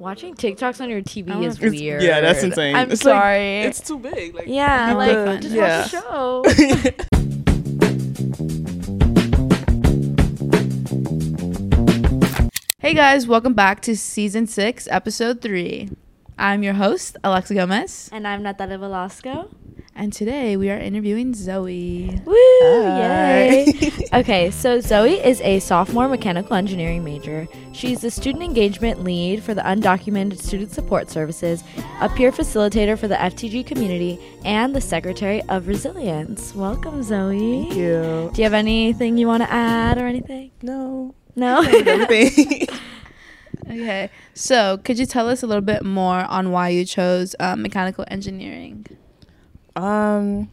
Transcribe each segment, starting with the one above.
Watching TikToks on your TV I is wanna- weird. Yeah, that's insane. I'm It's like- sorry. It's too big. Like yeah, It'd like be fun. just Yeah. watch the show. Hey guys, welcome back to season six, episode three. I'm your host, Alexa Gomez, and I'm Natalia Velasco. And today we are interviewing Zoe. Woo! Hi. Yay! okay, so Zoe is a sophomore mechanical engineering major. She's the student engagement lead for the undocumented student support services, a peer facilitator for the FTG community, and the secretary of resilience. Welcome, Zoe. Thank you. Do you have anything you want to add or anything? No. No. Everything. Okay, so could you tell us a little bit more on why you chose um, mechanical engineering? Um,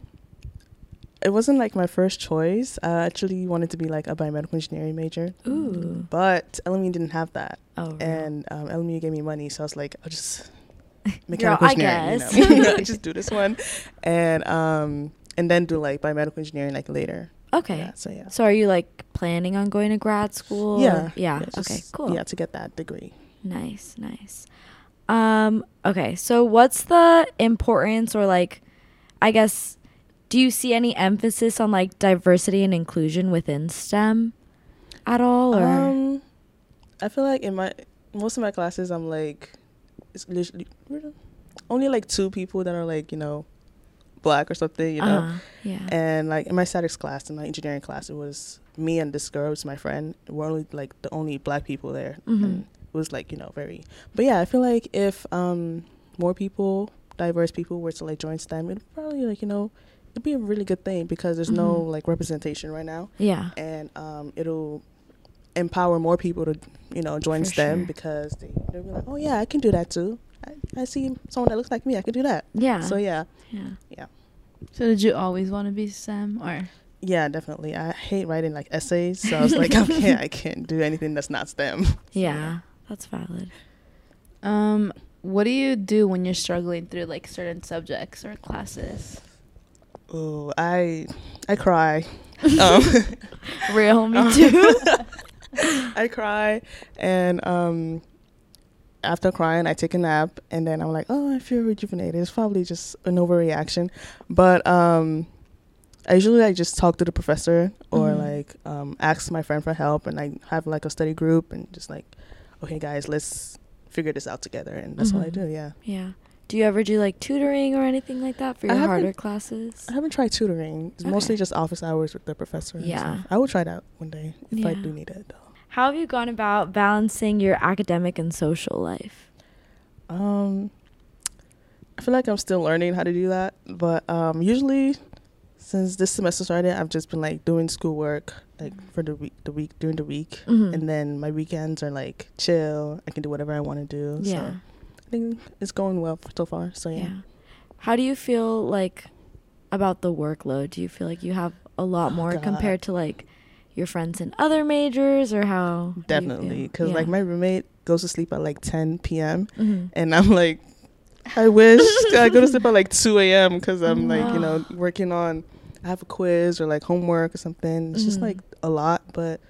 it wasn't like my first choice. I actually wanted to be like a biomedical engineering major, Ooh. but LMU didn't have that, Oh. and um, gave me money, so I was like, I'll just Girl, mechanical I guess. You know? just do this one, and um, and then do like biomedical engineering like later. Okay. Yeah. So yeah. So are you like planning on going to grad school? Yeah. or- Yeah. just- okay. Cool. Yeah, to get that degree. Nice. Nice. Um. Okay. So what's the importance or like, I guess, do you see any emphasis on like diversity and inclusion within STEM at all? Or Um, I feel like in my most of my classes, I'm like, it's literally only like two people that are like you know, black or something, you know. Uh, yeah. And like in my statics class, in my engineering class, it was me and this girl, was my friend. We're only like the only black people there, Mhm. and it was like you know very. But yeah, I feel like if um more people, diverse people, were to like join STEM, it'd probably like you know, it'd be a really good thing because there's no Mhm. like representation right now yeah. and um, it'll empower more people to you know join For STEM sure. because they they'll be like, oh yeah, I can do that too. I, I see someone that looks like me, I can do that. Yeah. So yeah, yeah. Yeah. So did you always want to be STEM or? yeah, definitely. I hate writing like essays, so I was like, okay, I can't do anything that's not STEM. Yeah. That's valid. Um, what do you do when you're struggling through like certain subjects or classes? Oh, I I cry. um, Real. Me too. I cry, and um, after crying, I take a nap, and then I'm like, oh, I feel rejuvenated. It's probably just an overreaction, but um, I usually like just talk to the professor or Mhm. like um, ask my friend for help, and I have like a study group, and just like, okay, guys, let's figure this out together, and that's what I Mhm. do. Yeah, yeah. Do you ever do like tutoring or anything like that for your harder classes? I haven't tried tutoring. It's mostly just office hours with the professor. Yeah. stuff. I will try that one day if I do need it. Though. How have you gone about balancing your academic and social life? Um, I feel like I'm still learning how to do that, but um, usually since this semester started, I've just been like doing schoolwork like for the week, the week during the week, Mhm. and then my weekends are like chill. I can do whatever I want to do. Yeah. So I think it's going well so far. So yeah. yeah. How do you feel like about the workload? Do you feel like you have a lot Oh, more God. compared to like your friends in other majors or how? Definitely, because like my roommate goes to sleep at like 10 p.m. Mhm. and I'm like, I wish I go to sleep at like 2 a.m. because I'm like, you know, working on, I have a quiz or like homework or something. It's just Mhm. like a lot, but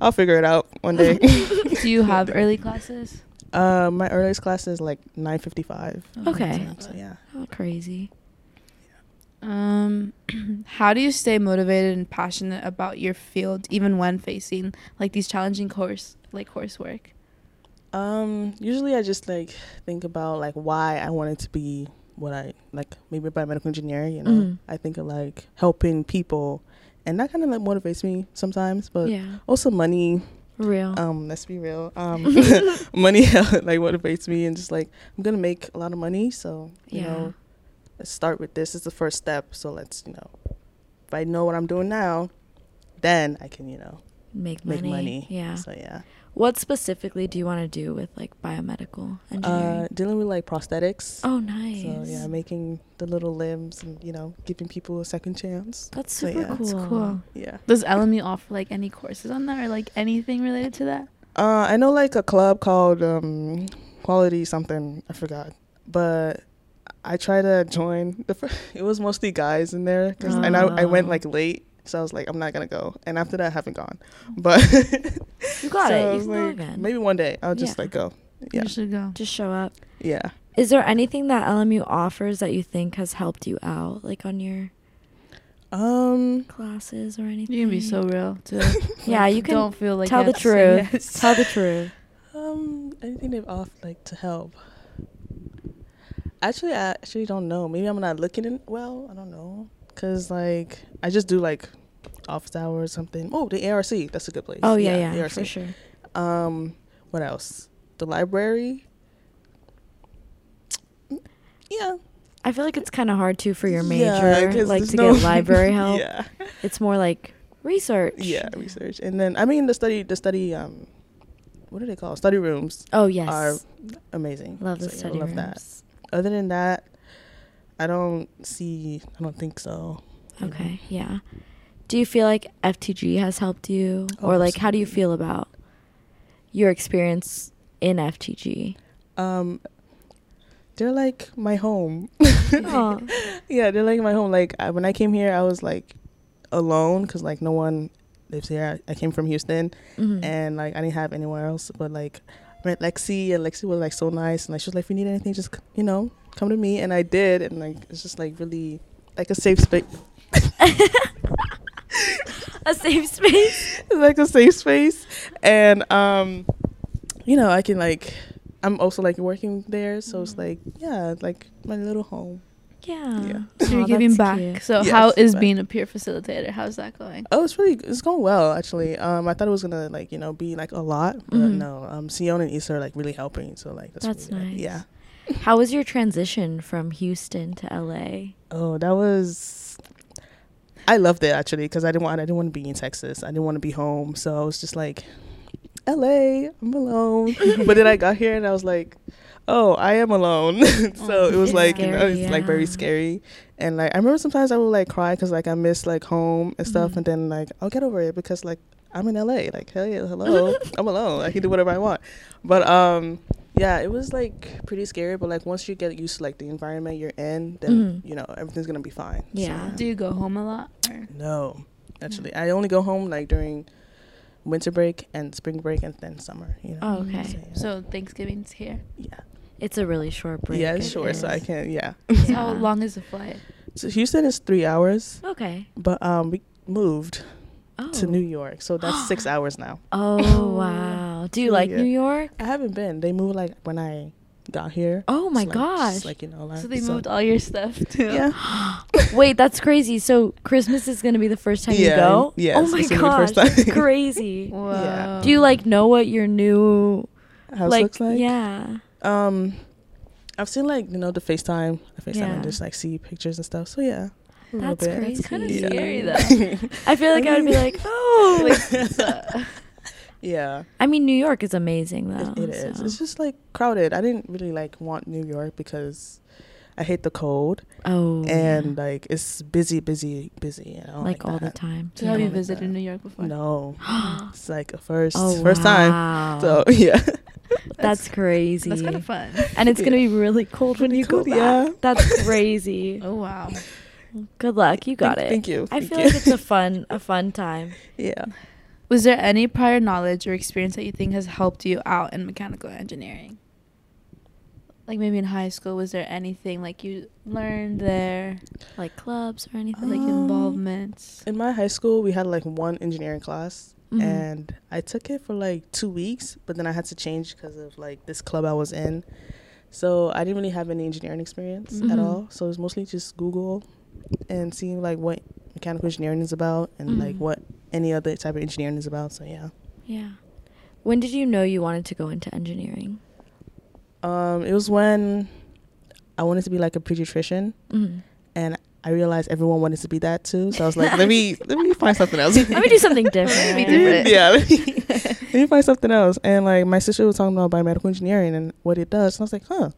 I'll figure it out one day. Do you have early classes? uh, my earliest class is like 9:55. Okay. So yeah. Oh, crazy. Um, how do you stay motivated and passionate about your field even when facing like these challenging course like coursework? Um, usually I just like think about like why I wanted to be what I like maybe biomedical engineer, you know. Mhm. I think of like helping people and that kind of like motivates me sometimes, but yeah. also money Real. um let's be real um money like motivates me and just like i'm gonna make a lot of money so you Yeah. know let's start with this it's the first step so let's you know if i know what i'm doing now then i can you know make money. make money Yeah. so yeah What specifically do you want to do with like biomedical engineering? uh dealing with like prosthetics oh, nice. so yeah making the little limbs and you know giving people a second chance That's So, super yeah, cool. it's cool. yeah Does LMU offer like any courses on that or like anything related to that? Uh, I know like a club called um, Quality something. I forgot, but I tried to join. The fir- it was mostly guys in there, 'cause- and I, I went Oh. like late, so I was like, I'm not gonna go. And after that, I haven't gone. But You got so it. You was can go again. Maybe one day I'll just Yeah. like go. Yeah. You should go. Just show up. Yeah. Is there anything that LMU offers that you think has helped you out, like on your Um. classes or anything? You can be so real too. Yeah, you can Don't feel like tell the have to say truth. yes. Tell the truth. Um. Anything they've offered like to help. Actually, I actually don't know. Maybe I'm not looking in well. I don't know. Cause like I just do like office hours or something. Oh, the ARC. That's a good place. Oh yeah, yeah, ARC. for sure. Um. What else? The library. Yeah. I feel like it's kind of hard too for your Yeah, like to no- get library help. yeah. It's more like research. Yeah, research. And then I mean the study the study um what are they called? Study rooms Oh yes. are amazing. love the So, yeah, study love rooms. that. Other than that, I don't see I don't think so. Okay, yeah. Do you feel like FTG has helped you, Oh, or like how do you feel about your experience in FTG? Um they're like my home. Yeah, they're like my home. Like I, when I came here, I was like alone because like no one lives here. I, I came from Houston, Mhm. and like I didn't have anywhere else. But like I met Lexi, and Lexi was like so nice, and like she was like, if you need anything, just you know come to me, and I did, and like it's just like really like a safe space, a safe space. like a safe space, and um, you know I can like. I'm also like working there, so it's Mhm. like yeah, like my little home. Yeah. Yeah. So you're Aw, giving back. cute. So Yes, how is back. being a peer facilitator? How's that going? Oh, it's really it's going well actually. Um, I thought it was gonna like you know be like a lot, but Mhm. no. Um, Sion and Issa are like really helping, so like that's, That's really, nice. Yeah. How was your transition from Houston to LA? Oh, that was. I loved it actually because I didn't want I didn't want to be in Texas. I didn't want to be home, so I was just like, L.A. I'm alone. but then I got here and I was like, oh, I am alone. so it was like you know scary, it's like very scary. And like I remember sometimes I would like cry because like I miss like home and stuff, Mhm. and then like I'll get over it because like I'm in L.A. Like hell yeah, hello, I'm alone. I can do whatever I want. But um. Yeah, it was like pretty scary, but like once you get used to like the environment you're in, then Mhm. you know everything's gonna be fine. So, Yeah. Do you go home a lot? Or? no, actually, I only go home like during winter break and spring break and then summer. You know. Oh, okay. So, yeah. So Thanksgiving's here. yeah, It's a really short break. yeah, it's it short, so I can't. Yeah. So how long is the flight? So Houston is three hours, Okay. but um, we moved Oh. to New York, so that's six hours now. Oh wow. Do you So, like yeah. New York? I haven't been. They moved like when I got here. Oh my So, like, just, gosh. like you know, like, So they moved all your stuff too. Yeah. Wait, that's crazy. So Christmas is gonna be the first time you go? Yeah. oh my it's gonna be the gosh, that's crazy. Wow. Do you like know what your new House like, looks like. Yeah. Um, I've seen like you know the FaceTime, the FaceTime, Yeah. and just like see pictures and stuff. So yeah, a little That's bit. crazy. It's kind of Yeah. scary though. I feel like I would be like, oh. like, it's, uh, yeah, I mean, New York is amazing though. it, it is. so- It's just like crowded. I didn't really like want New York because I hate the cold oh, and yeah. like it's busy, busy, busy. You know, like, all the time. so have you visited that. New York before? No, it's like a first, Oh, first time. So yeah, that's crazy. That's kind of fun. and it's gonna be really cold when Pretty you go back. yeah. That's crazy. Oh wow. Good luck. You got thank, it. Thank you. I thank feel you. like it's a fun, a fun time. yeah. Was there any prior knowledge or experience that you think has helped you out in mechanical engineering? Like maybe in high school, was there anything like you learned there, Like clubs or anything. like Um, involvements? In my high school, we had like one engineering class, Mhm. and I took it for like two weeks, but then I had to change because of like this club I was in. So I didn't really have any engineering experience Mhm. at all. So it was mostly just Google and seeing like what mechanical engineering is about and like Mhm. what any other type of engineering is about. So yeah. Yeah. When did you know you wanted to go into engineering? Um, it was when I wanted to be like a pediatrician, Mhm. and I realized everyone wanted to be that too. So I was like, let me let me find something else. Let me do something different. Be different. yeah. Let me, let me find something else. And like my sister was talking about biomedical engineering and what it does. And I was like, huh.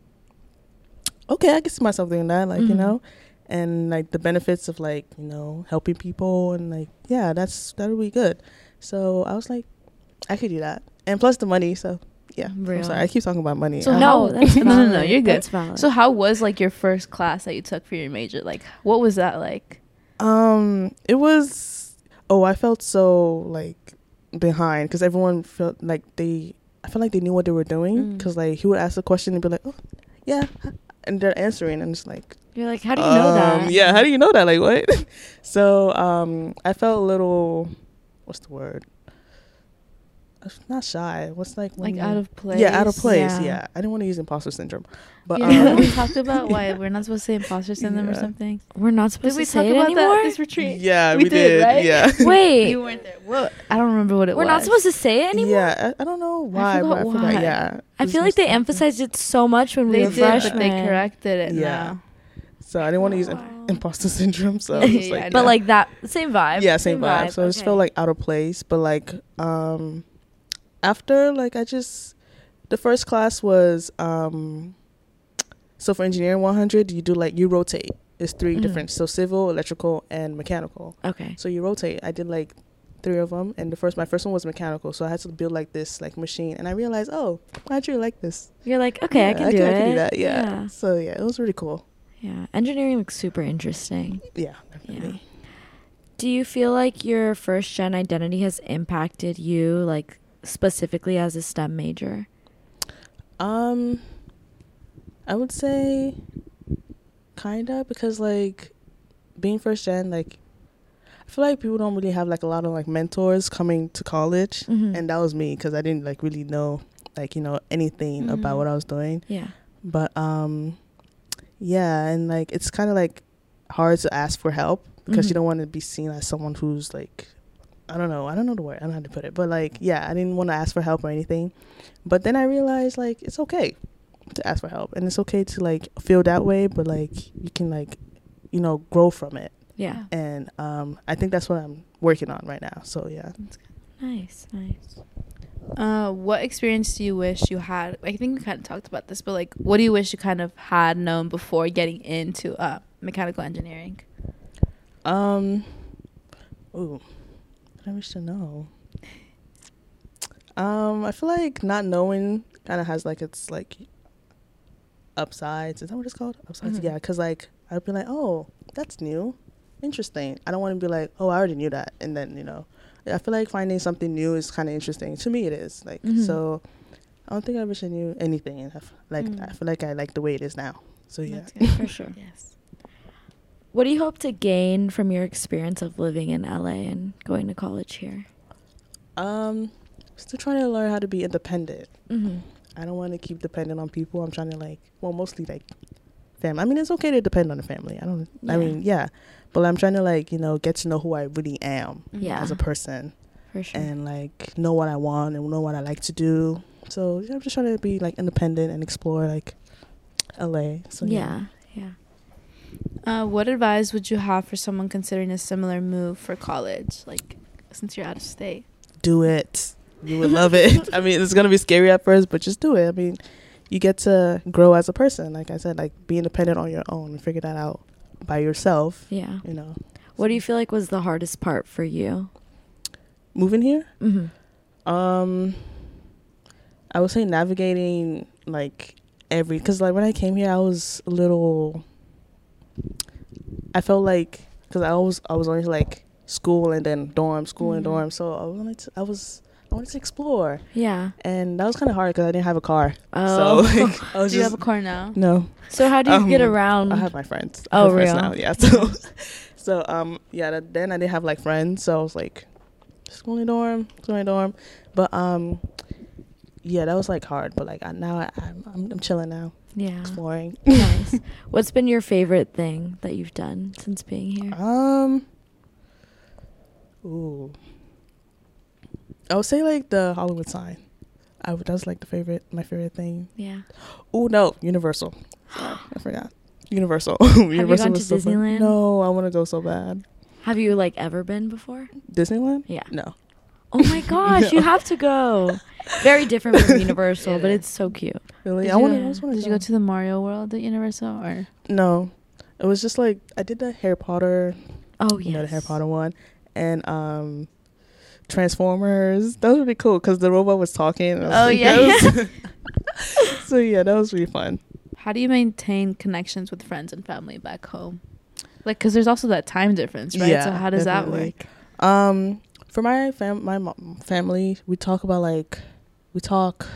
Okay, I can see myself doing that. Like, you Mhm. know, and like the benefits of like, you know, helping people and like, yeah, that's that would be good. So I was like, I could do that. And plus the money, so yeah. Real. I'm sorry, I keep talking about money. So Uh, no, that's No, no, no, you're good. That's valid. So how was like your first class that you took for your major? Like what was that like? Um, it was. Oh, I felt so like behind because everyone felt like they I felt like they knew what they were doing Mm. because like he would ask a question and be like, "Oh, yeah," and they're answering, and it's like, You're like, how do you know um, that? Yeah, how do you know that? Like what? so um, I felt a little, what's the word? Not shy. What's like when Like out of place. Yeah, out of place. Yeah. Yeah, I didn't want to use imposter syndrome, but yeah, um, we talked about why we're not supposed to say imposter syndrome or something. We're not supposed Did we to talk say it about anymore. that this retreat? yeah, We we, did, did. right? Yeah. Wait, You weren't there. Well, I don't remember what it was. we're not supposed to say it anymore. Yeah, I, I don't know why, forgot but I why. forgot. Yeah, I feel like they emphasized it so much when we were did, freshmen. but they corrected it Yeah. now. So I didn't want to use im- Wow. imposter syndrome. So Yeah, I was yeah, like, But know. like that same vibe. yeah, same vibe. So I just felt like out of place. But like um after like I just the first class was um so for engineering 100 you do like you rotate. It's 3 Mhm. different so civil, electrical, and mechanical. okay. So you rotate. I did like three of them, and the first my first one was mechanical. So I had to build like this like machine, and I realized oh I actually like this. You're like, okay, I can I do can, it. I can do that. Yeah. yeah. So yeah, it was really cool. Yeah. Engineering looks super interesting. Yeah, definitely. Do you feel like your first gen identity has impacted you, like specifically as a STEM major? Um, I would say kinda because like being first gen, like I feel like people don't really have like a lot of like mentors coming to college, Mhm. and that was me because I didn't like really know like you know anything about Mhm. what I was doing. Yeah. But um, yeah, and like it's kind of like hard to ask for help because Mhm. you don't want to be seen as someone who's like I don't know, I don't know the word, I don't know how to put it, but like yeah, I didn't want to ask for help or anything. But then I realized like it's okay to ask for help and it's okay to like feel that way, but like you can like you know grow from it. Yeah. And um, I think that's what I'm working on right now. So yeah. Nice. Nice. Uh, what experience do you wish you had? I think we kind of talked about this, but like, what do you wish you kind of had known before getting into uh, mechanical engineering? Um. Ooh, what I wish to know. Um, I feel like not knowing kind of has like its like upsides. Is that what it's called? Upsides. Mhm. Yeah, because like I'd be like, oh, that's new, interesting. I don't want to be like, oh, I already knew that, and then you know, I feel like finding something new is kind of interesting. To me, it is like Mhm. so. I don't think I wish I knew anything. and I f- Like Mm. I feel like I like the way it is now. So yeah. That's good. For sure. yes. What do you hope to gain from your experience of living in LA and going to college here? Um, I'm still trying to learn how to be independent. Mm-hmm. I don't want to keep dependent on people. I'm trying to like, well, mostly like family. I mean, it's okay to depend on the family. I don't. I mean, yeah, but I'm trying to like you know get to know who I really am Yeah. as a person For sure. and like know what I want and know what I like to do. So yeah, I'm just trying to be like independent and explore like LA. So yeah. Yeah. Uh, what advice would you have for someone considering a similar move for college, like since you're out of state? do it. You would love it. I mean, it's gonna be scary at first, but just do it. I mean, you get to grow as a person. Like I said, like be independent on your own and figure that out by yourself. Yeah. You know. What do you feel like was the hardest part for you? moving here? Mm-hmm. Um, I would say navigating like every because like when I came here, I was a little. I felt like because I was I was only like school and then dorm, school and Mhm. dorm, so I was I was I wanted to explore, Yeah. and that was kind of hard because I didn't have a car. Oh. So like, I was Do you have a car now? no. So how do you get Um, around? I have my friends. I Oh, friends real? now, yeah. So, so um, yeah. That, then I didn't have like friends, so I was like, school in dorm, school in dorm. But um, yeah, that was like hard. But like I, now I, I'm, I'm I'm chilling now, yeah. exploring. nice. What's been your favorite thing that you've done since being here? Um, ooh, I would say like the Hollywood sign. I would, that was like the favorite, my favorite thing. Yeah. Oh no, Universal. Sorry, I forgot. Universal. Have you Universal gone to so fun. Disneyland? No, I want to go so bad. Have you like ever been before? Disneyland? Yeah. No. Oh my gosh, you have to go. Very different from Universal, but it's so cute. Really? Did I want to. I just want Did you go to the Mario World at Universal or? No, it was just like I did the Harry Potter, Oh you yeah. know, the Harry Potter one, and um, Transformers. That was really cool because the robot was talking. and I was Oh, like, yeah. that was- so yeah, that was really fun. How do you maintain connections with friends and family back home? Like, cause there's also that time difference, right? Yeah, so how does definitely. that work? Um, for my fam, my mom, family, we talk about like we talk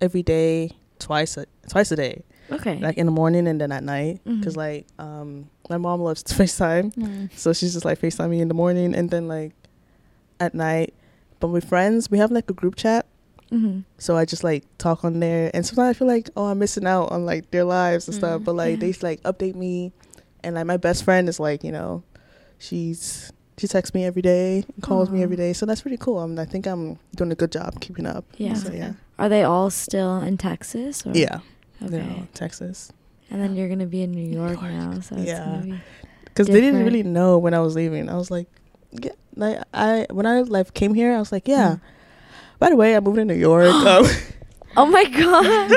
every day, twice a twice a day, Okay. like in the morning and then at night. Cause Mhm. like um my mom loves to FaceTime, Mm. so she's just like FaceTime me in the morning and then like at night. But with friends, we have like a group chat. mm-hmm. So I just like talk on there, and sometimes I feel like oh I'm missing out on like their lives and stuff. Mm, But like they like update me, and like my best friend is like you know, she's she texts me every day, and calls me every day. So that's pretty cool. I, mean, I think I'm doing a good job keeping up. Yeah. So yeah. Are they all still in Texas? Or? Yeah. Okay. they're all Texas. And then you're gonna be in New York, York. now, so Yeah. Because they didn't really know when I was leaving. I was like, yeah, like I when I like came here, I was like, yeah. Mm. By the way, I moved to New York. um, Oh my god!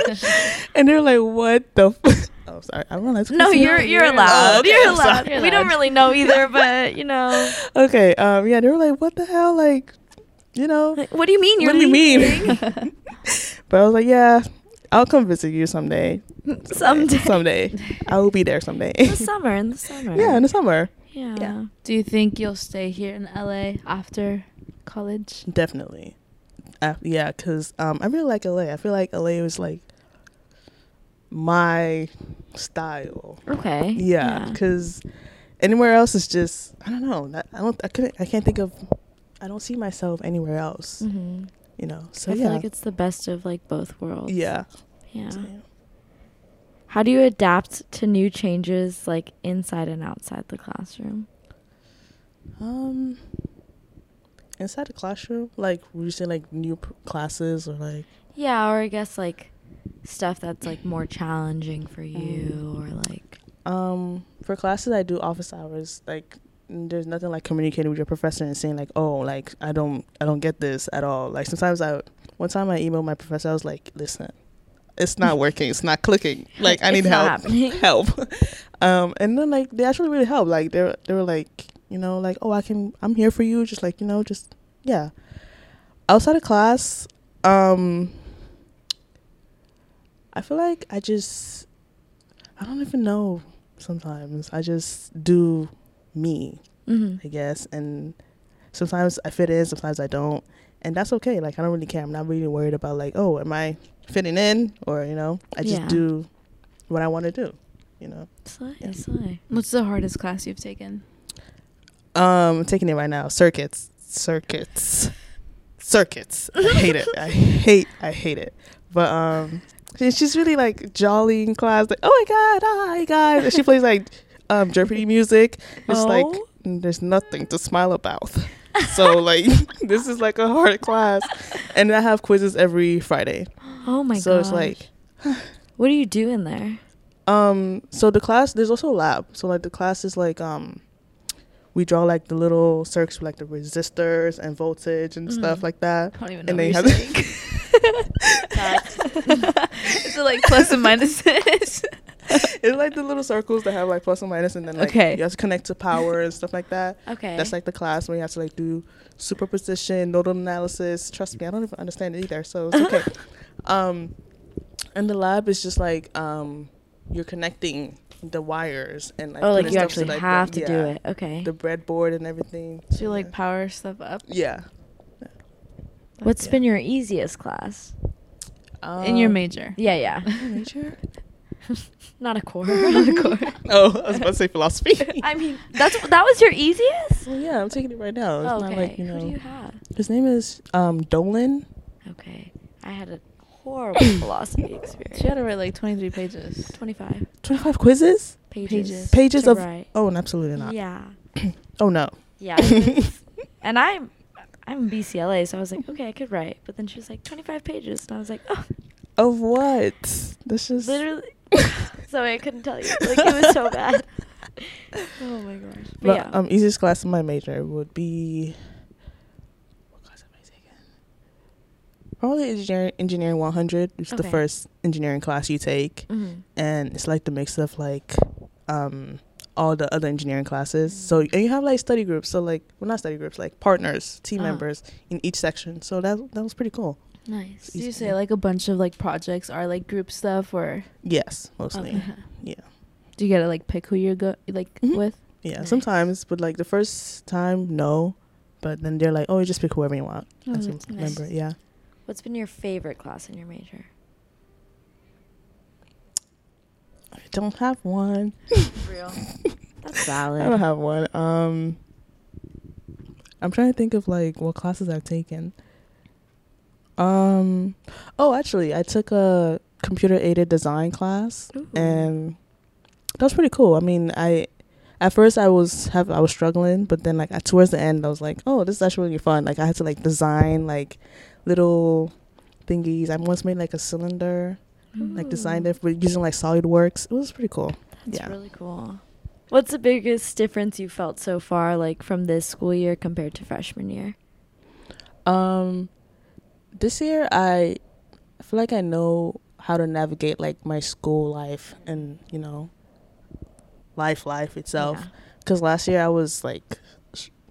and they're like, what the? F-? oh, sorry. I don't know. no, you're you're You're allowed. Oh, okay, You're allowed. You're We don't really know either, but you know. Okay. Um. Yeah. They were like, "What the hell?" Like, you know. Like, what do you mean you're what do you mean? but I was like, "Yeah, I'll come visit you someday. Someday. Someday. I will be there someday." in the summer, in the summer. yeah, in the summer. Yeah. Yeah. Do you think you'll stay here in LA after college? Definitely. Uh, yeah, cause um, I really like LA. I feel like LA was like my style. Okay. Yeah, cause anywhere else is just I don't know. That, I don't. I couldn't. I can't think of. I don't see myself anywhere else. hmm You know. So I yeah. feel like it's the best of like both worlds. yeah. Yeah. So, yeah. How do you adapt to new changes like inside and outside the classroom? Um, inside the classroom, like say like new p- classes or like Yeah, or I guess like stuff that's like more challenging for Mm. you or like um for classes I do office hours. Like there's nothing like communicating with your professor and saying like oh like I don't I don't get this at all. Like sometimes I one time I emailed my professor I was like listen it's not working. It's not clicking. Like I need help. happening. help. Um and then like they actually really helped. Like they were, they were like you know like oh I can I'm here for you. Just like you know just yeah. Outside of class um I feel like I just I don't even know sometimes. I just do me hmm I guess. And sometimes I fit in sometimes I don't. And that's okay. Like I don't really care. I'm not really worried about like oh am I fitting in or you know I just Yeah. do what I want to do you know Slay, Yeah. slay. What's the hardest class you've taken? Um, I'm taking it right now. Circuits, circuits, circuits. I hate it. I hate. I hate it. But um, she's really like jolly in class. Like, oh my god, hi guys. And she plays like um Jeopardy music. It's like Oh. mm, there's nothing to smile about. So like this is like a hard class, and I have quizzes every Friday. Oh my god. so it's like What do you do in there? Um, so the class there's also a lab. So like the class is like um we draw like the little circuits with like the resistors and voltage and stuff Mhm. like that. I don't even And know they what have you're saying. Is it like plus and minuses? it's like the little circles that have like plus and minus and then like Okay. you have to connect to power and stuff like that. Okay. That's like the class where you have to like do superposition, nodal analysis. Trust me, I don't even understand it either, so it's okay. um and the lab is just like um you're connecting the wires and like oh, like you stuff actually like, the- have to do it. Okay. The breadboard and everything. So you like power stuff up? Yeah. What's yeah. been your easiest class? In your Um, major? Yeah, yeah. major? Not a core. Not a core. Oh, I was about to say philosophy. I mean, that's that was your easiest. well, yeah, I'm taking it right now. It's okay. not like you Who do you have? His name is um Dolan. Okay. I had a horrible philosophy experience. She had to write like 23 pages. 25 Twenty five quizzes. pages. Pages. Pages of. write. Oh, and absolutely not. Yeah. Oh no. Yeah. it's- and I'm I'm BCLA, so I was like, okay, I could write. But then she was like, 25 pages, and I was like, oh, Of what? This is literally. so I couldn't tell you. Like it was so bad. Oh my gosh. But, But, yeah. um, easiest class in my major would be. What class am I taking? Probably engineering, engineering 100. It's the Okay. first engineering class you take, Mhm. and it's like the mix of like, um, all the other engineering classes. So and you have like study groups. So like, well, not study groups, like partners, team Uh-huh. members in each section. So that that was pretty cool. Nice. Do you say like a bunch of like projects are like group stuff or Yes, mostly. Okay. Yeah. do you gotta like pick who you're go like Mhm. with? Yeah, Nice. sometimes, but like the first time, no. But then they're like, "Oh, you just pick whoever you want." Oh, as a nice. member. Yeah. What's been your favorite class in your major? I don't have one. Real. That's valid. I don't have one. Um, I'm trying to think of like what classes I've taken. Um, oh, actually, I took a computer aided design class, Ooh. and that was pretty cool. I mean, I at first I was have I was struggling, but then like towards the end, I was like, oh, this is actually really fun. Like I had to like design like little thingies. I once made like a cylinder, like designed it with using like SolidWorks. It was pretty cool. That's yeah. really cool. What's the biggest difference you felt so far, like from this school year compared to freshman year? Um, this year I feel like I know how to navigate like my school life and you know life life itself. Yeah. Because last year I was like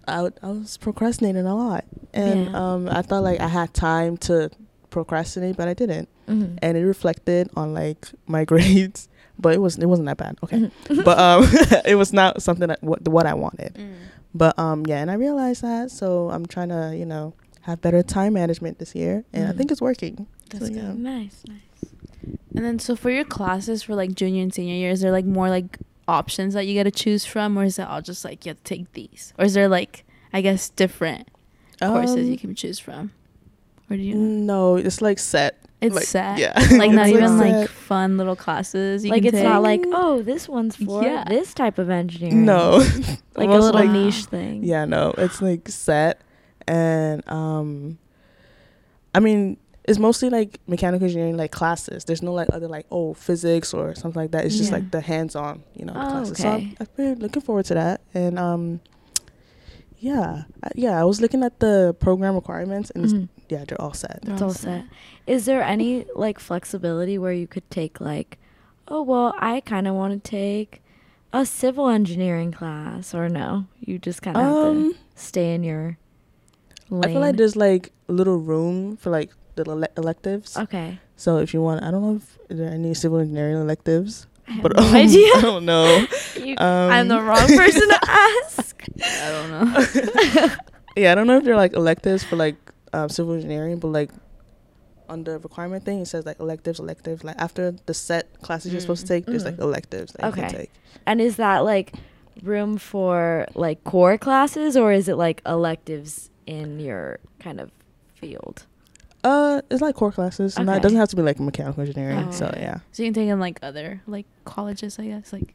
I I was procrastinating a lot, and Yeah. um I thought like I had time to procrastinate, but I didn't, Mhm. and it reflected on like my grades. But it was it wasn't that bad. Okay, Mhm. but um it was not something that what what I wanted. Mm. But um yeah, and I realized that, so I'm trying to you know have better time management this year, and I Mhm. think it's working. That's So, good. yeah. Nice, nice. And then, so for your classes for like junior and senior years, they're like more like options that you get to choose from, or is it all just like you have to take these, or is there like I guess different courses you Um, can choose from, or do you? No, it's like set. It's like, set. Yeah. Like It's not even like set. fun little classes. You like can it's not like oh this one's for Yeah. this type of engineering. no. like a little like- niche thing. Yeah, no, it's like set, and um, I mean, it's mostly like mechanical engineering like classes. There's no like other like oh physics or something like that. It's just Yeah. like the hands-on, you know, Oh, classes. So. I'm, I've been looking forward to that, and um, yeah, I, yeah, I was looking at the program requirements, and it's, Mhm. yeah, they're all set. They're It's all set. Is there any like flexibility where you could take like, oh well, I kind of want to take a civil engineering class, or no? You just kind of have Um, to stay in your lane. I feel like there's like a little room for like ele- electives. okay. So if you want, I don't know if there are any civil engineering electives, I but no um, idea. I don't know. You- Um, I'm the wrong person to ask. I don't know. Yeah, I don't know if they're like electives for like um, civil engineering, but like on the requirement thing, it says like electives, electives. Like after the set classes you're supposed to Mm. take, there's like Mhm. electives that you can Okay. take. And is that like room for like core classes, or is it like electives in your kind of field? Uh, it's like core classes. and Okay. it doesn't have to be like mechanical engineering. Oh, so yeah. So you can take in like other like colleges, I guess, like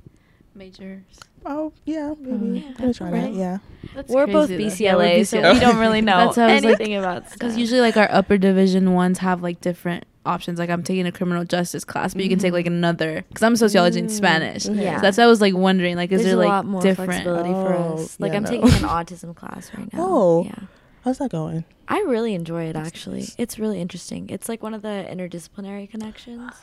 majors. Oh yeah, maybe. Yeah, I'm gonna that. Yeah. That's we're both crazy, though. Yeah, we're BCLA, so we don't really know That's what I was like- anything about Because usually, like our upper division ones have like different options. Like I'm taking a criminal justice class, but you can take Mhm. like another. Because I'm sociology and Mm, Spanish, okay. Yeah. so that's why I was like wondering, like, is There's there a like lot more different? flexibility for Oh, us. Like yeah, I'm no. taking an autism class right now. Oh. yeah. How's that going? I really enjoy it That's actually. nice. It's really interesting. It's like one of the interdisciplinary connections.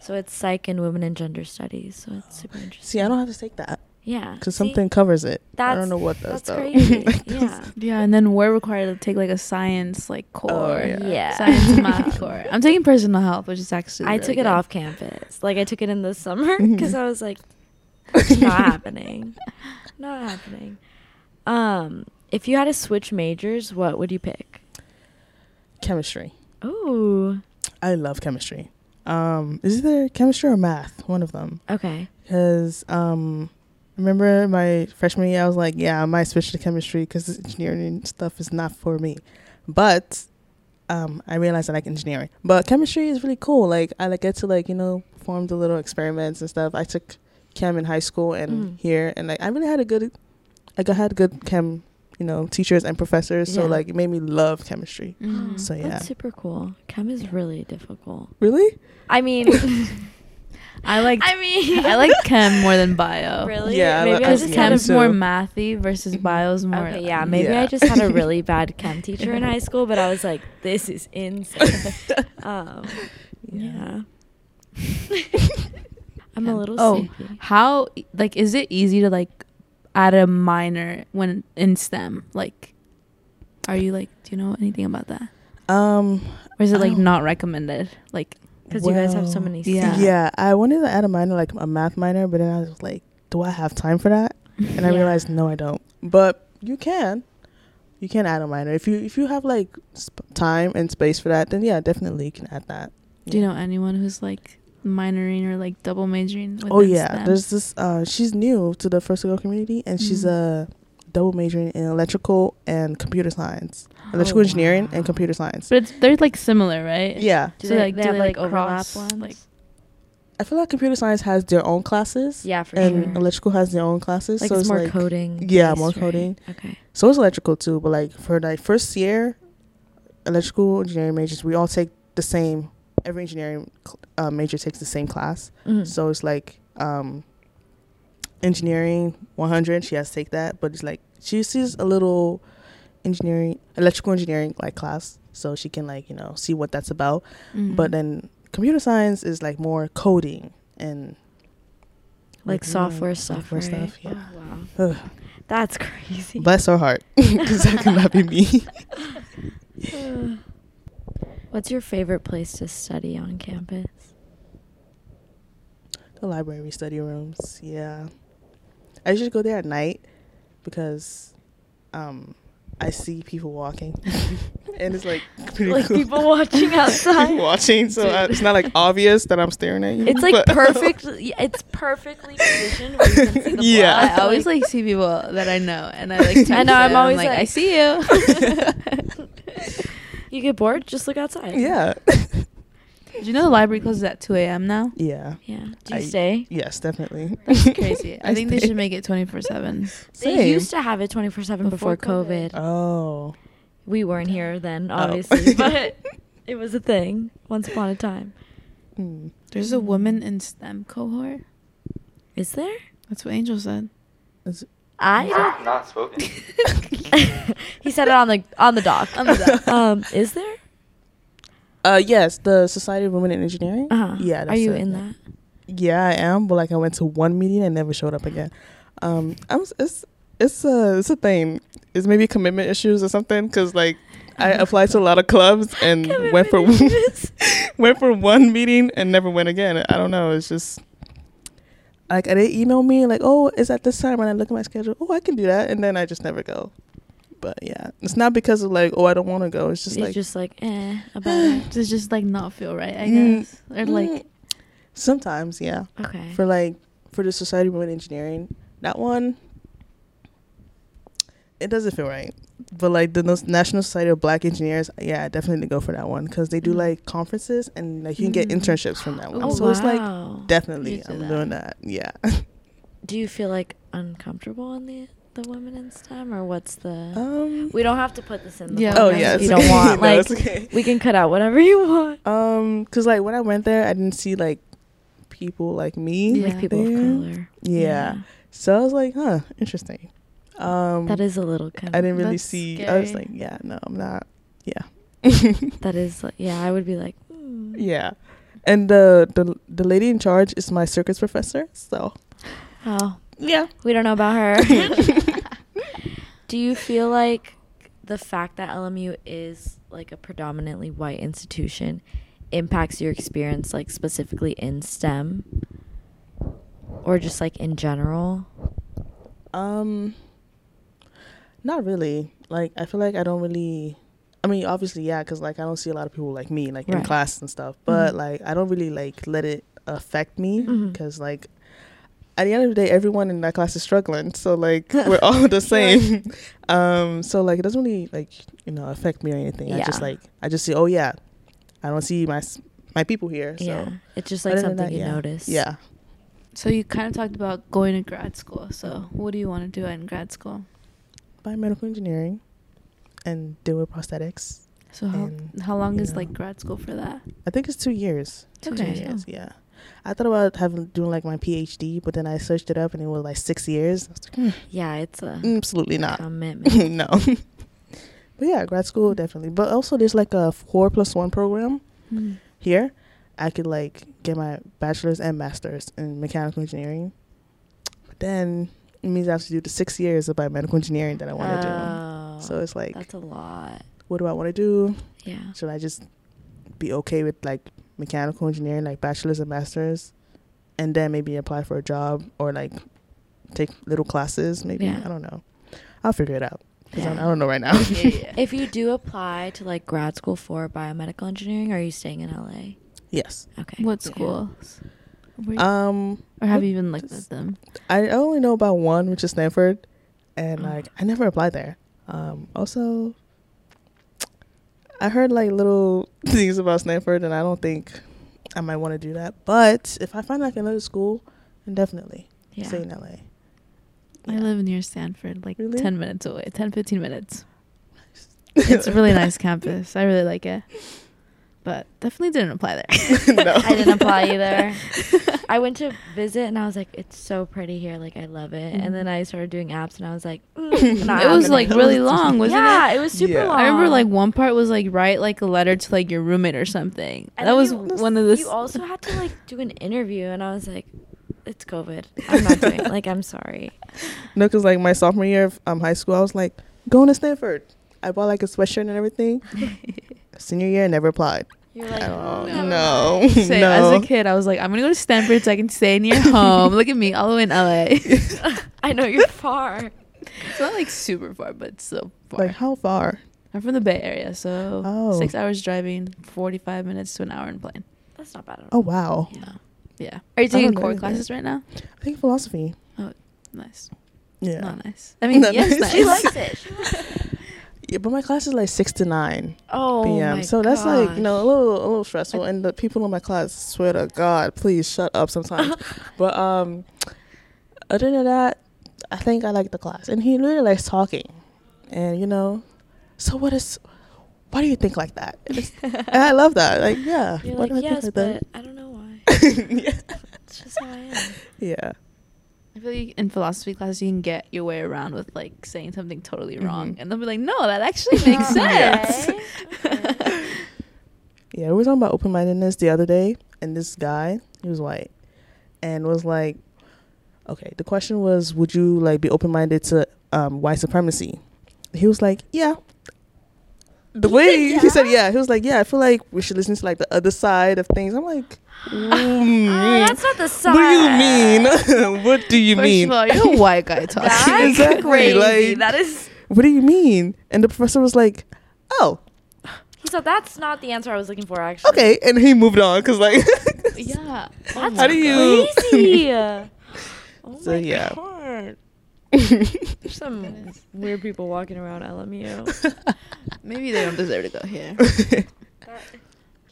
So it's psych and women and gender studies. So it's super interesting. See, I don't have to take that Yeah. because something covers it. I don't know what does That's though. crazy. yeah. Yeah, and then we're required to take like a science like core, Oh, yeah. Yeah. science math core. I'm taking personal health, which is actually I really took it off campus. Like I took it in the summer because I was like, not happening. Not happening. Um, if you had to switch majors, what would you pick? Chemistry. Oh. I love chemistry. Um, is either chemistry or math, one of them. Okay. Because um, remember my freshman year, I was like, yeah, I might switch to chemistry because engineering stuff is not for me. But um, I realized I like engineering. But chemistry is really cool. Like I like get to like you know perform the little experiments and stuff. I took chem in high school and Mhm. here, and like I really had a good, like I had good chem, you know, teachers and professors. So like it made me love chemistry. Mhm. So, yeah. That's super cool. Chem is really difficult. Really? I mean, I like I mean, I like chem more than bio. Really? Yeah, Maybe I I Because just was had chem's more mathy versus Mhm. bio's more. Okay, yeah, maybe I just had a really bad chem teacher in high school, but I was like, this is insane. um, yeah. I'm a little Oh, sleepy. How like is it easy to like add a minor when in STEM? Like, are you like do you know anything about that? Um, Or is it like not recommended? Like, Because you guys have so many Yeah. C's. Yeah, I wanted to add a minor, like a math minor, but then I was like, do I have time for that? And I Yeah. realized, no, I don't. But you can. you can add a minor if you if you have like sp- time and space for that. Then yeah, definitely you can add that. Do you know anyone who's like minoring or like double majoring? Oh yeah, STEM? there's this. Uh, she's new to the First Girl community, and she's Mhm. a double majoring in electrical and computer science, electrical Oh, engineering wow. and computer science. But it's, they're like similar, right? Yeah, Do So, they, like, they do have they, like, like, overlap cross, ones? like- I feel like computer science has their own classes, yeah, for and sure. electrical has their own classes. like so it's, it's more like coding. yeah, based, more right? coding. Okay. So it's electrical too, but like for like first year, electrical engineering majors, we all take the same. Every engineering uh, major takes the same class. Mhm. So it's like um, engineering 100. She has to take that, but it's like she sees a little engineering, electrical engineering like class, so she can like you know see what that's about. Mhm. But then computer science is like more coding and like software stuff. software right? stuff, yeah. Oh, wow. That's crazy. bless her heart, because that could not be me. What's your favorite place to study on campus? The library study rooms, yeah. I usually go there at night because um I see people walking. and it's like pretty Like cool. people watching outside. People watching, so I, it's not like obvious that I'm staring at you. It's like perfect. It's perfectly positioned where you can see the Yeah. blood. I always like see people that I know, and I like. text I know, I'm them, always like, like- I see you. You get bored, just look outside. Yeah. Did you know the library closes at two a.m. now? yeah. Yeah. Do you I- stay? Yes, definitely. That's crazy. I, I think they should make it twenty four seven. They used to have it 24 7 before, Before COVID. COVID. Oh. We weren't here then, Oh. obviously, but it was a thing once upon a time. Hmm. There's a woman in STEM cohort. Is there? That's what Angel said. Is- I don't. Not spoken. he said it on the on the doc. On the doc. um, is there? Uh yes, the Society of Women in Engineering. Uh huh. Yeah, Are you it. in that? Yeah, I am, but like I went to one meeting and never showed up again. Um, I'm it's it's a it's a thing. It's maybe commitment issues or something because like I applied to a lot of clubs and went for went for one meeting and never went again. I don't know. It's just like they email me like, oh, it's at this time, and I look at my schedule. Oh, I can do that, and then I just never go. But yeah, it's not because of like, oh, I don't want to go. It's just It's like just like eh about it. Does just like not feel right, I Mm, guess. Or like mm, sometimes, yeah. Okay. for like for the Society of Women Engineering, that one it doesn't feel right. But like the National Society of Black Engineers, yeah, I definitely go for that one because they do Mm. like conferences and like you can get Mm. internships from that one. oh so wow. it's like definitely do I'm that. doing that. Yeah. Do you feel like uncomfortable on the the women in STEM, or what's the? um. we don't have to put this in. The Yeah, Oh podcast yeah. if you don't want. No, Like it's okay. we can cut out whatever you want. Um, cause like when I went there, I didn't see like people like me. Yeah. like people there. of color. Yeah. So I was like, huh, interesting. Um, That is a little kind. I didn't really see. I was like, yeah, no, I'm not. Yeah. That is. Yeah, I would be like. hmm. Yeah. And the the the lady in charge is my circuits professor. So Oh, yeah. we don't know about her. Do you feel like the fact that LMU is like a predominantly white institution impacts your experience, like specifically in STEM, or just like in general? Um. Not really. Like I feel like I don't really. I mean, obviously, yeah, because like I don't see a lot of people like me, like in class and stuff. But Mhm. like I don't really like let it affect me because like at the end of the day, everyone in that class is struggling. So like we're all the same. um. So like it doesn't really like you know affect me or anything. I just like I just see. Oh yeah, I don't see my my people here. So yeah, it's just like other something that, you yeah. notice. Yeah. So you kind of talked about going to grad school. So what do you want to do in grad school? Biomedical engineering and deal with prosthetics. So how And, how long is know. like grad school for that? I think it's two years. Two Okay. Years. years, yeah. I thought about having doing like my PhD, but then I searched it up and it was like six years. Like, "Hmm, yeah, it's a absolutely not. commitment. no. but yeah, grad school definitely. But also there's like a four plus one program Hmm. here. I could like get my bachelor's and master's in mechanical engineering. But then it means I have to do the six years of biomedical engineering that I want to Oh, do. So it's like, that's a lot. what do I want to do? Yeah. Should I just be okay with like mechanical engineering, like bachelor's and master's, and then maybe apply for a job or like take little classes? Maybe Yeah. I don't know. I'll figure it out. 'Cause I, I don't know right now. yeah, yeah. If you do apply to like grad school for biomedical engineering, are you staying in LA? yes. Okay. What Yeah. schools? You- Um, or have you even looked at them? I only know about one, which is Stanford, and Oh. like I never applied there. Um, also, I heard like little things about Stanford, and I don't think I might want to do that. But if I find like another school, then definitely Yeah. stay in LA. I live near Stanford, like Really? 10 minutes away, 10, 15 minutes. It's a really nice campus. I really like it. But definitely didn't apply there. No. I didn't apply either. I went to visit and I was like, it's so pretty here. Like, I love it. And then I started doing apps and I was like, mm, not it was like really long, wasn't yeah, it? it was super Yeah. long. I remember like one part was like write like a letter to like your roommate or something. And that was you- one of the. You also had to like do an interview, and I was like, "It's COVID. I'm not doing. Like, I'm sorry." No, because like my sophomore year of um, high school, I was like going to Stanford. I bought like a sweatshirt and everything. Senior year, never applied. You're like, I don't "Never Say, no. As a kid, I was like, I'm gonna go to Stanford so I can stay near home. Look at me, all the way in LA. I know you're far. it's not like super far, but it's so far. Like how far? I'm from the Bay Area, so Oh. six hours driving, 45 minutes to an hour in plane. That's not bad at Oh wow. No. Yeah. Are you taking core anything. classes right now? I think philosophy. Oh, nice. Yeah. Not nice. I mean, Not yes, nice. nice. She likes it. She likes it. Yeah, but my class is like six to nine Oh p.m. So that's like you know a little a little stressful. And the people in my class swear to God, please shut up sometimes. but um, other than that, I think I like the class, and he really likes talking. And you know, so what is? Why do you think like that? And I love that. Like yeah, You're why like, do I yes, think but like I don't know why. yeah. It's just how I am. yeah. I feel like in philosophy class you can get your way around with like saying something totally wrong, Mhm. and they'll be like, "No, that actually makes sense." okay. Yeah, we were talking about open mindedness the other day, and this guy, he was white, and was like, okay, the question was, would you like be open minded to um, white supremacy? He was like, yeah. The He way said he said, yeah? yeah, he was like, yeah, I feel like we should listen to like the other side of things. I'm like, Oh, mm, that's not the side. what do you mean? what do you First mean? of all, you're a white guy talking. That's Exactly, crazy. like- that is. What do you mean? And the professor was like, oh, He said that's not the answer I was looking for. Actually. okay, and he moved on because like, yeah. That's How do you- crazy. oh So, my yeah. god. There's some weird people walking around LMU. Maybe they don't deserve to go here.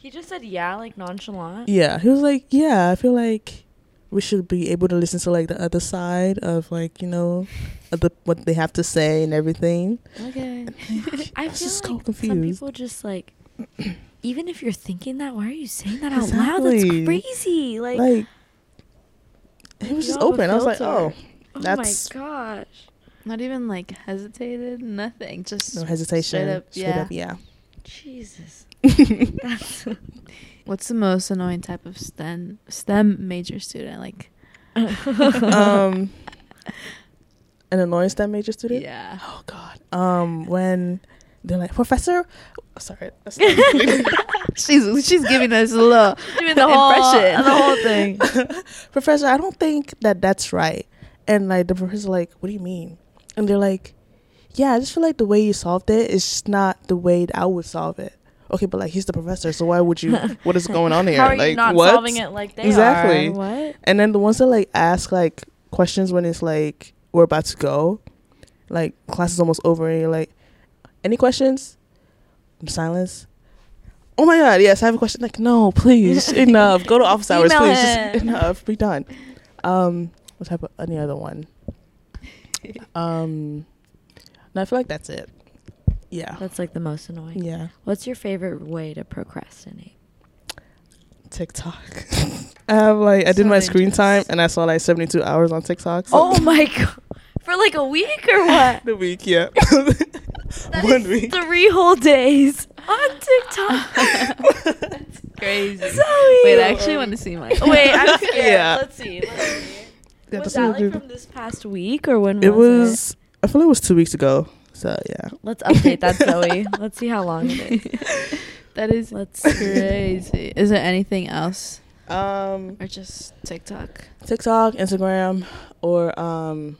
That- he just said yeah, like nonchalant. Yeah, he was like, "Yeah, I feel like we should be able to listen to like the other side of like you know, of the what they have to say and everything." okay. I was feel just like so some people just like, even if you're thinking that, why are you saying that out loud? That's crazy. Like, Like, he was just don't have a open. I was like, filter. "Oh, oh that's- my gosh, Not even like hesitated, nothing. Just no hesitation." Straight up, yeah. up, yeah. Jesus. That's What's the most annoying type of STEM STEM major student? Like, um, an annoying STEM major student. yeah. Oh God. Um, when they're like, "Professor," sorry, she's she's giving us a little doing the whole impression. the whole thing. Professor, I don't think that that's right. And like the professor's like, what do you mean? And they're like, yeah, I just feel like the way you solved it is just not the way that I would solve it. Okay, but like he's the professor, so why would you? What is going on here? How are like you not what? solving it like they Exactly. are? What? And then the ones that like ask like questions when it's like we're about to go, like class is almost over, and you're like, any questions? Silence. Oh my god, yes, I have a question. Like, no, please, enough. Go to office hours, Email please. him. Just enough. Be done. Um, what type of any other one? Um, no, I feel like that's it. Yeah, That's like the most annoying. yeah. What's your favorite way to procrastinate? TikTok. I have like I did my screen time and I saw like seventy two hours on TikTok. so- Oh my god! For like a week or what? the week, yeah. That One is week. Three whole days on TikTok. That's crazy. Zoe. Wait, I actually want to see mine. Wait, I'm scared. Yeah. Let's see. Let's see. Yeah, was that I like do. from this past week or when It was it? I feel like it was two weeks ago. So yeah. Let's update that, Zoe. Let's see how long it is. that is Let's crazy. Is there anything else Um, or just TikTok? TikTok, Instagram, or um,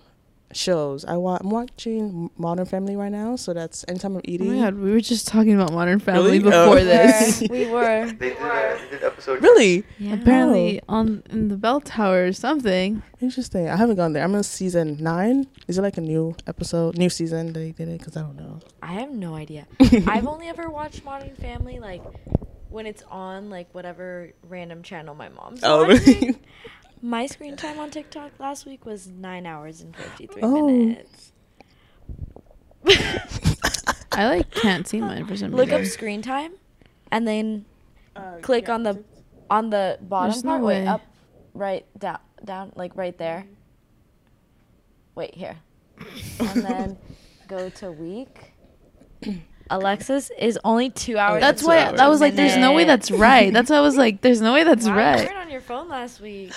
shows. I wa- I'm watching Modern Family right now, so that's anytime I'm Oh eating. my god, we were just talking about Modern Family Really? before Oh. this. we were. They did, a, they did episode. Really Yeah. Apparently oh. on in the bell tower or something. interesting. I haven't gone there. I'm on season nine. Is it like a new episode, new season that they did it? Because I don't know. I have no idea. I've only ever watched Modern Family like when it's on like whatever random channel my mom's Oh, watching. really? My screen time on TikTok last week was nine hours and fifty three Oh. minutes. I like can't see mine for some Look up screen time, and then uh, click on the on the bottom There's no part. Wait, way. up, right, down, down, like right there. Wait here, and then go to week. Alexa's is only two hours. That's why hours. that was like there's no way that's right. That's why I was like there's no way that's Wow, You right. weren't on your phone last week.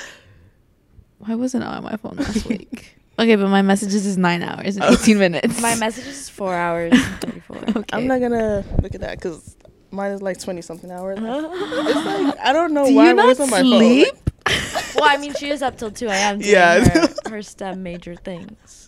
Why wasn't I on my phone last week? Okay, but my messages is 9 hours and 18 minutes. My messages is four hours and thirty four. Okay. I'm not gonna look at that because mine is like 20 something hours. it's like I don't know Do why you I'm not always on my sleep? phone. well, I mean, she is up till two a.m. doing Yeah. her, her STEM major things.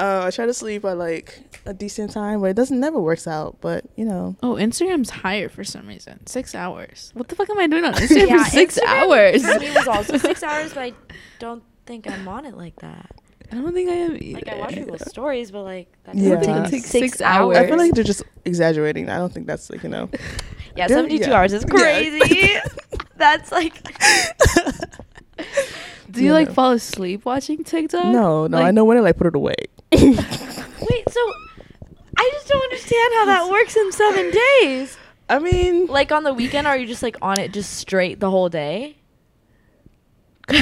Uh, I try to sleep at like a decent time, but it doesn't never works out. But you know, Oh, Instagram's higher for some reason. Six hours. What the fuck am I doing on Instagram Yeah, for six Instagram hours? For me, was also six hours, but I don't think I'm on it like that. I don't think I am either. Like I watch people's stories, but like that Yeah. doesn't I take think it six, takes six hours. hours. I feel like they're just exaggerating. I don't think that's like you know. yeah, They're- seventy-two yeah. hours is Yeah. crazy. That's like Do you Yeah. like fall asleep watching TikTok? no, no, I know when to like put it away. Wait. So I just don't understand how that works in seven days. I mean, Like on the weekend, are you just like on it just straight the whole day? we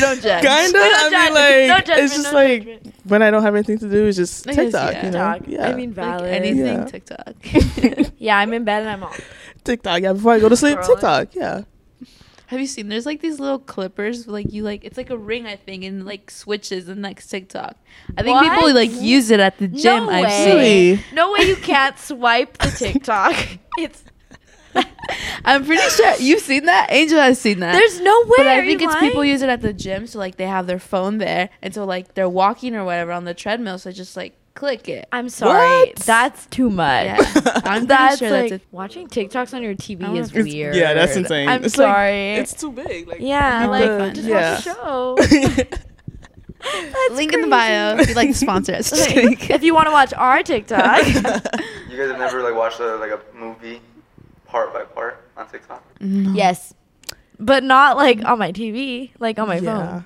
don't judge. Kinda. We I don't judge. mean, like no judgment, it's just no like judgment. when I don't have anything to do, it's just I guess, TikTok. yeah. You know, TikTok. yeah. I mean, Like valid. anything Yeah. TikTok. yeah, I'm in bed and I'm on. TikTok. Yeah, before I go to sleep, Scrolling. TikTok. Yeah. Have you seen? There's like these little clippers, like you like it's like a ring, I think, and like switches and like TikTok. I think people like use it at the gym. No I've way. seen. Really? No way you can't swipe the TikTok. It's I'm pretty sure you've seen that. Angel has seen that. there's no way. but I Are think you it's people lying? use it at the gym, so like they have their phone there, and so like they're walking or whatever on the treadmill, so just like click it. I'm sorry. What? That's too much. Yeah, I'm pretty that's sure like that's a watching TikToks on your TV is weird. yeah, that's insane. I'm It's like- sorry. It's too big. Like yeah, like it just fun. Yeah. watch the show. That's link in the bio if you'd like to sponsor us. Just if you want to watch our TikTok. You guys have never like watched a, like a movie part by part on TikTok? No. yes. But not like on my TV, like on my yeah. phone.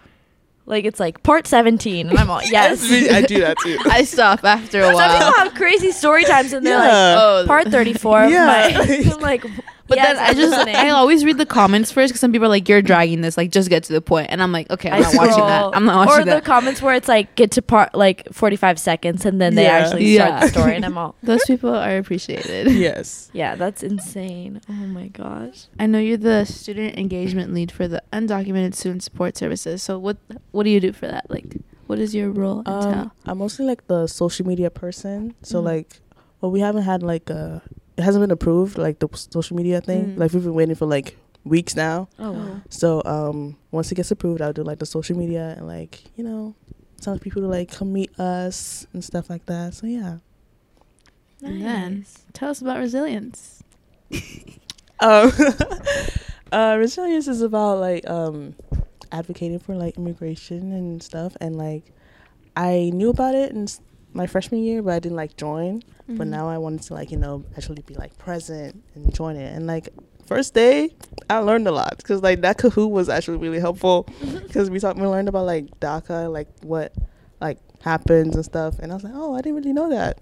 Like it's like part 17 and I'm all, yes. I do that too. I stop after a while. Some people have crazy story times and they're like, oh, part 34 of Yeah. my, I'm like, But yes, then I just listening. I always read the comments first because some people are like you're dragging this like just get to the point and I'm like okay I'm I not watching that. I'm not watching or that. Or the comments where it's like get to part like 45 seconds and then they Yeah. actually start the story and I'm all Those people are appreciated. yes. yeah that's insane oh my gosh I know you're the student engagement lead for the undocumented student support services. So what what do you do for that? Like what is your role? Um, I'm mostly like the social media person. So Mhm. like, well, we haven't had like uh it hasn't been approved like the social media thing. Mm. Like we've been waiting for like weeks now. oh wow. So um once it gets approved, I'll do like the social media and like you know tell people to like come meet us and stuff like that. So yeah. And then- Tell us about resilience. Um, uh, resilience is about like um, advocating for like immigration and stuff, and like I knew about it and s- my freshman year, but I didn't like join. Mm-hmm. But now I wanted to like you know actually be like present and join it. And like first day, I learned a lot because like that Kahoot was actually really helpful because we talked we learned about like DACA, like what like happens and stuff. And I was like, oh, I didn't really know that.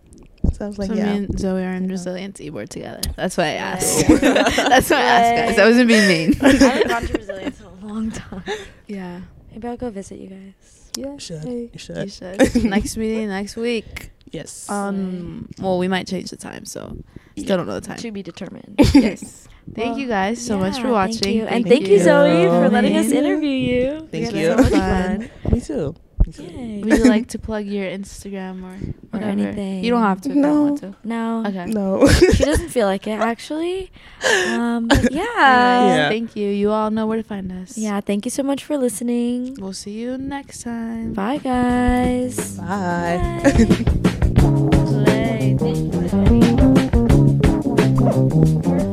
So I was like, so yeah. me and Zoe are in resilience e-board together. That's why I asked. Yay. That's why I asked guys. I wasn't being mean. I haven't gone to resilience in a long time yeah. maybe I'll go visit you guys Yeah. You should. Hey, You should. You should. next meeting next week. Yes. Um well we might change the time, so still don't know the time. to be determined yes. Thank Well, you guys so much for watching. thank you. and Thank thank you you. Zoe for letting us interview you Thank We you. had so much Fun. fun Me too. Yay. Would you like to plug your Instagram or Or whatever? anything. You don't have to. If you No. don't want to. No. Okay. No. she doesn't feel like it actually. Um, but yeah. Yeah. Thank you. You all know where to find us. Yeah, thank you so much for listening. We'll see you next time. Bye, guys. Bye. Play. Thank you. Bye.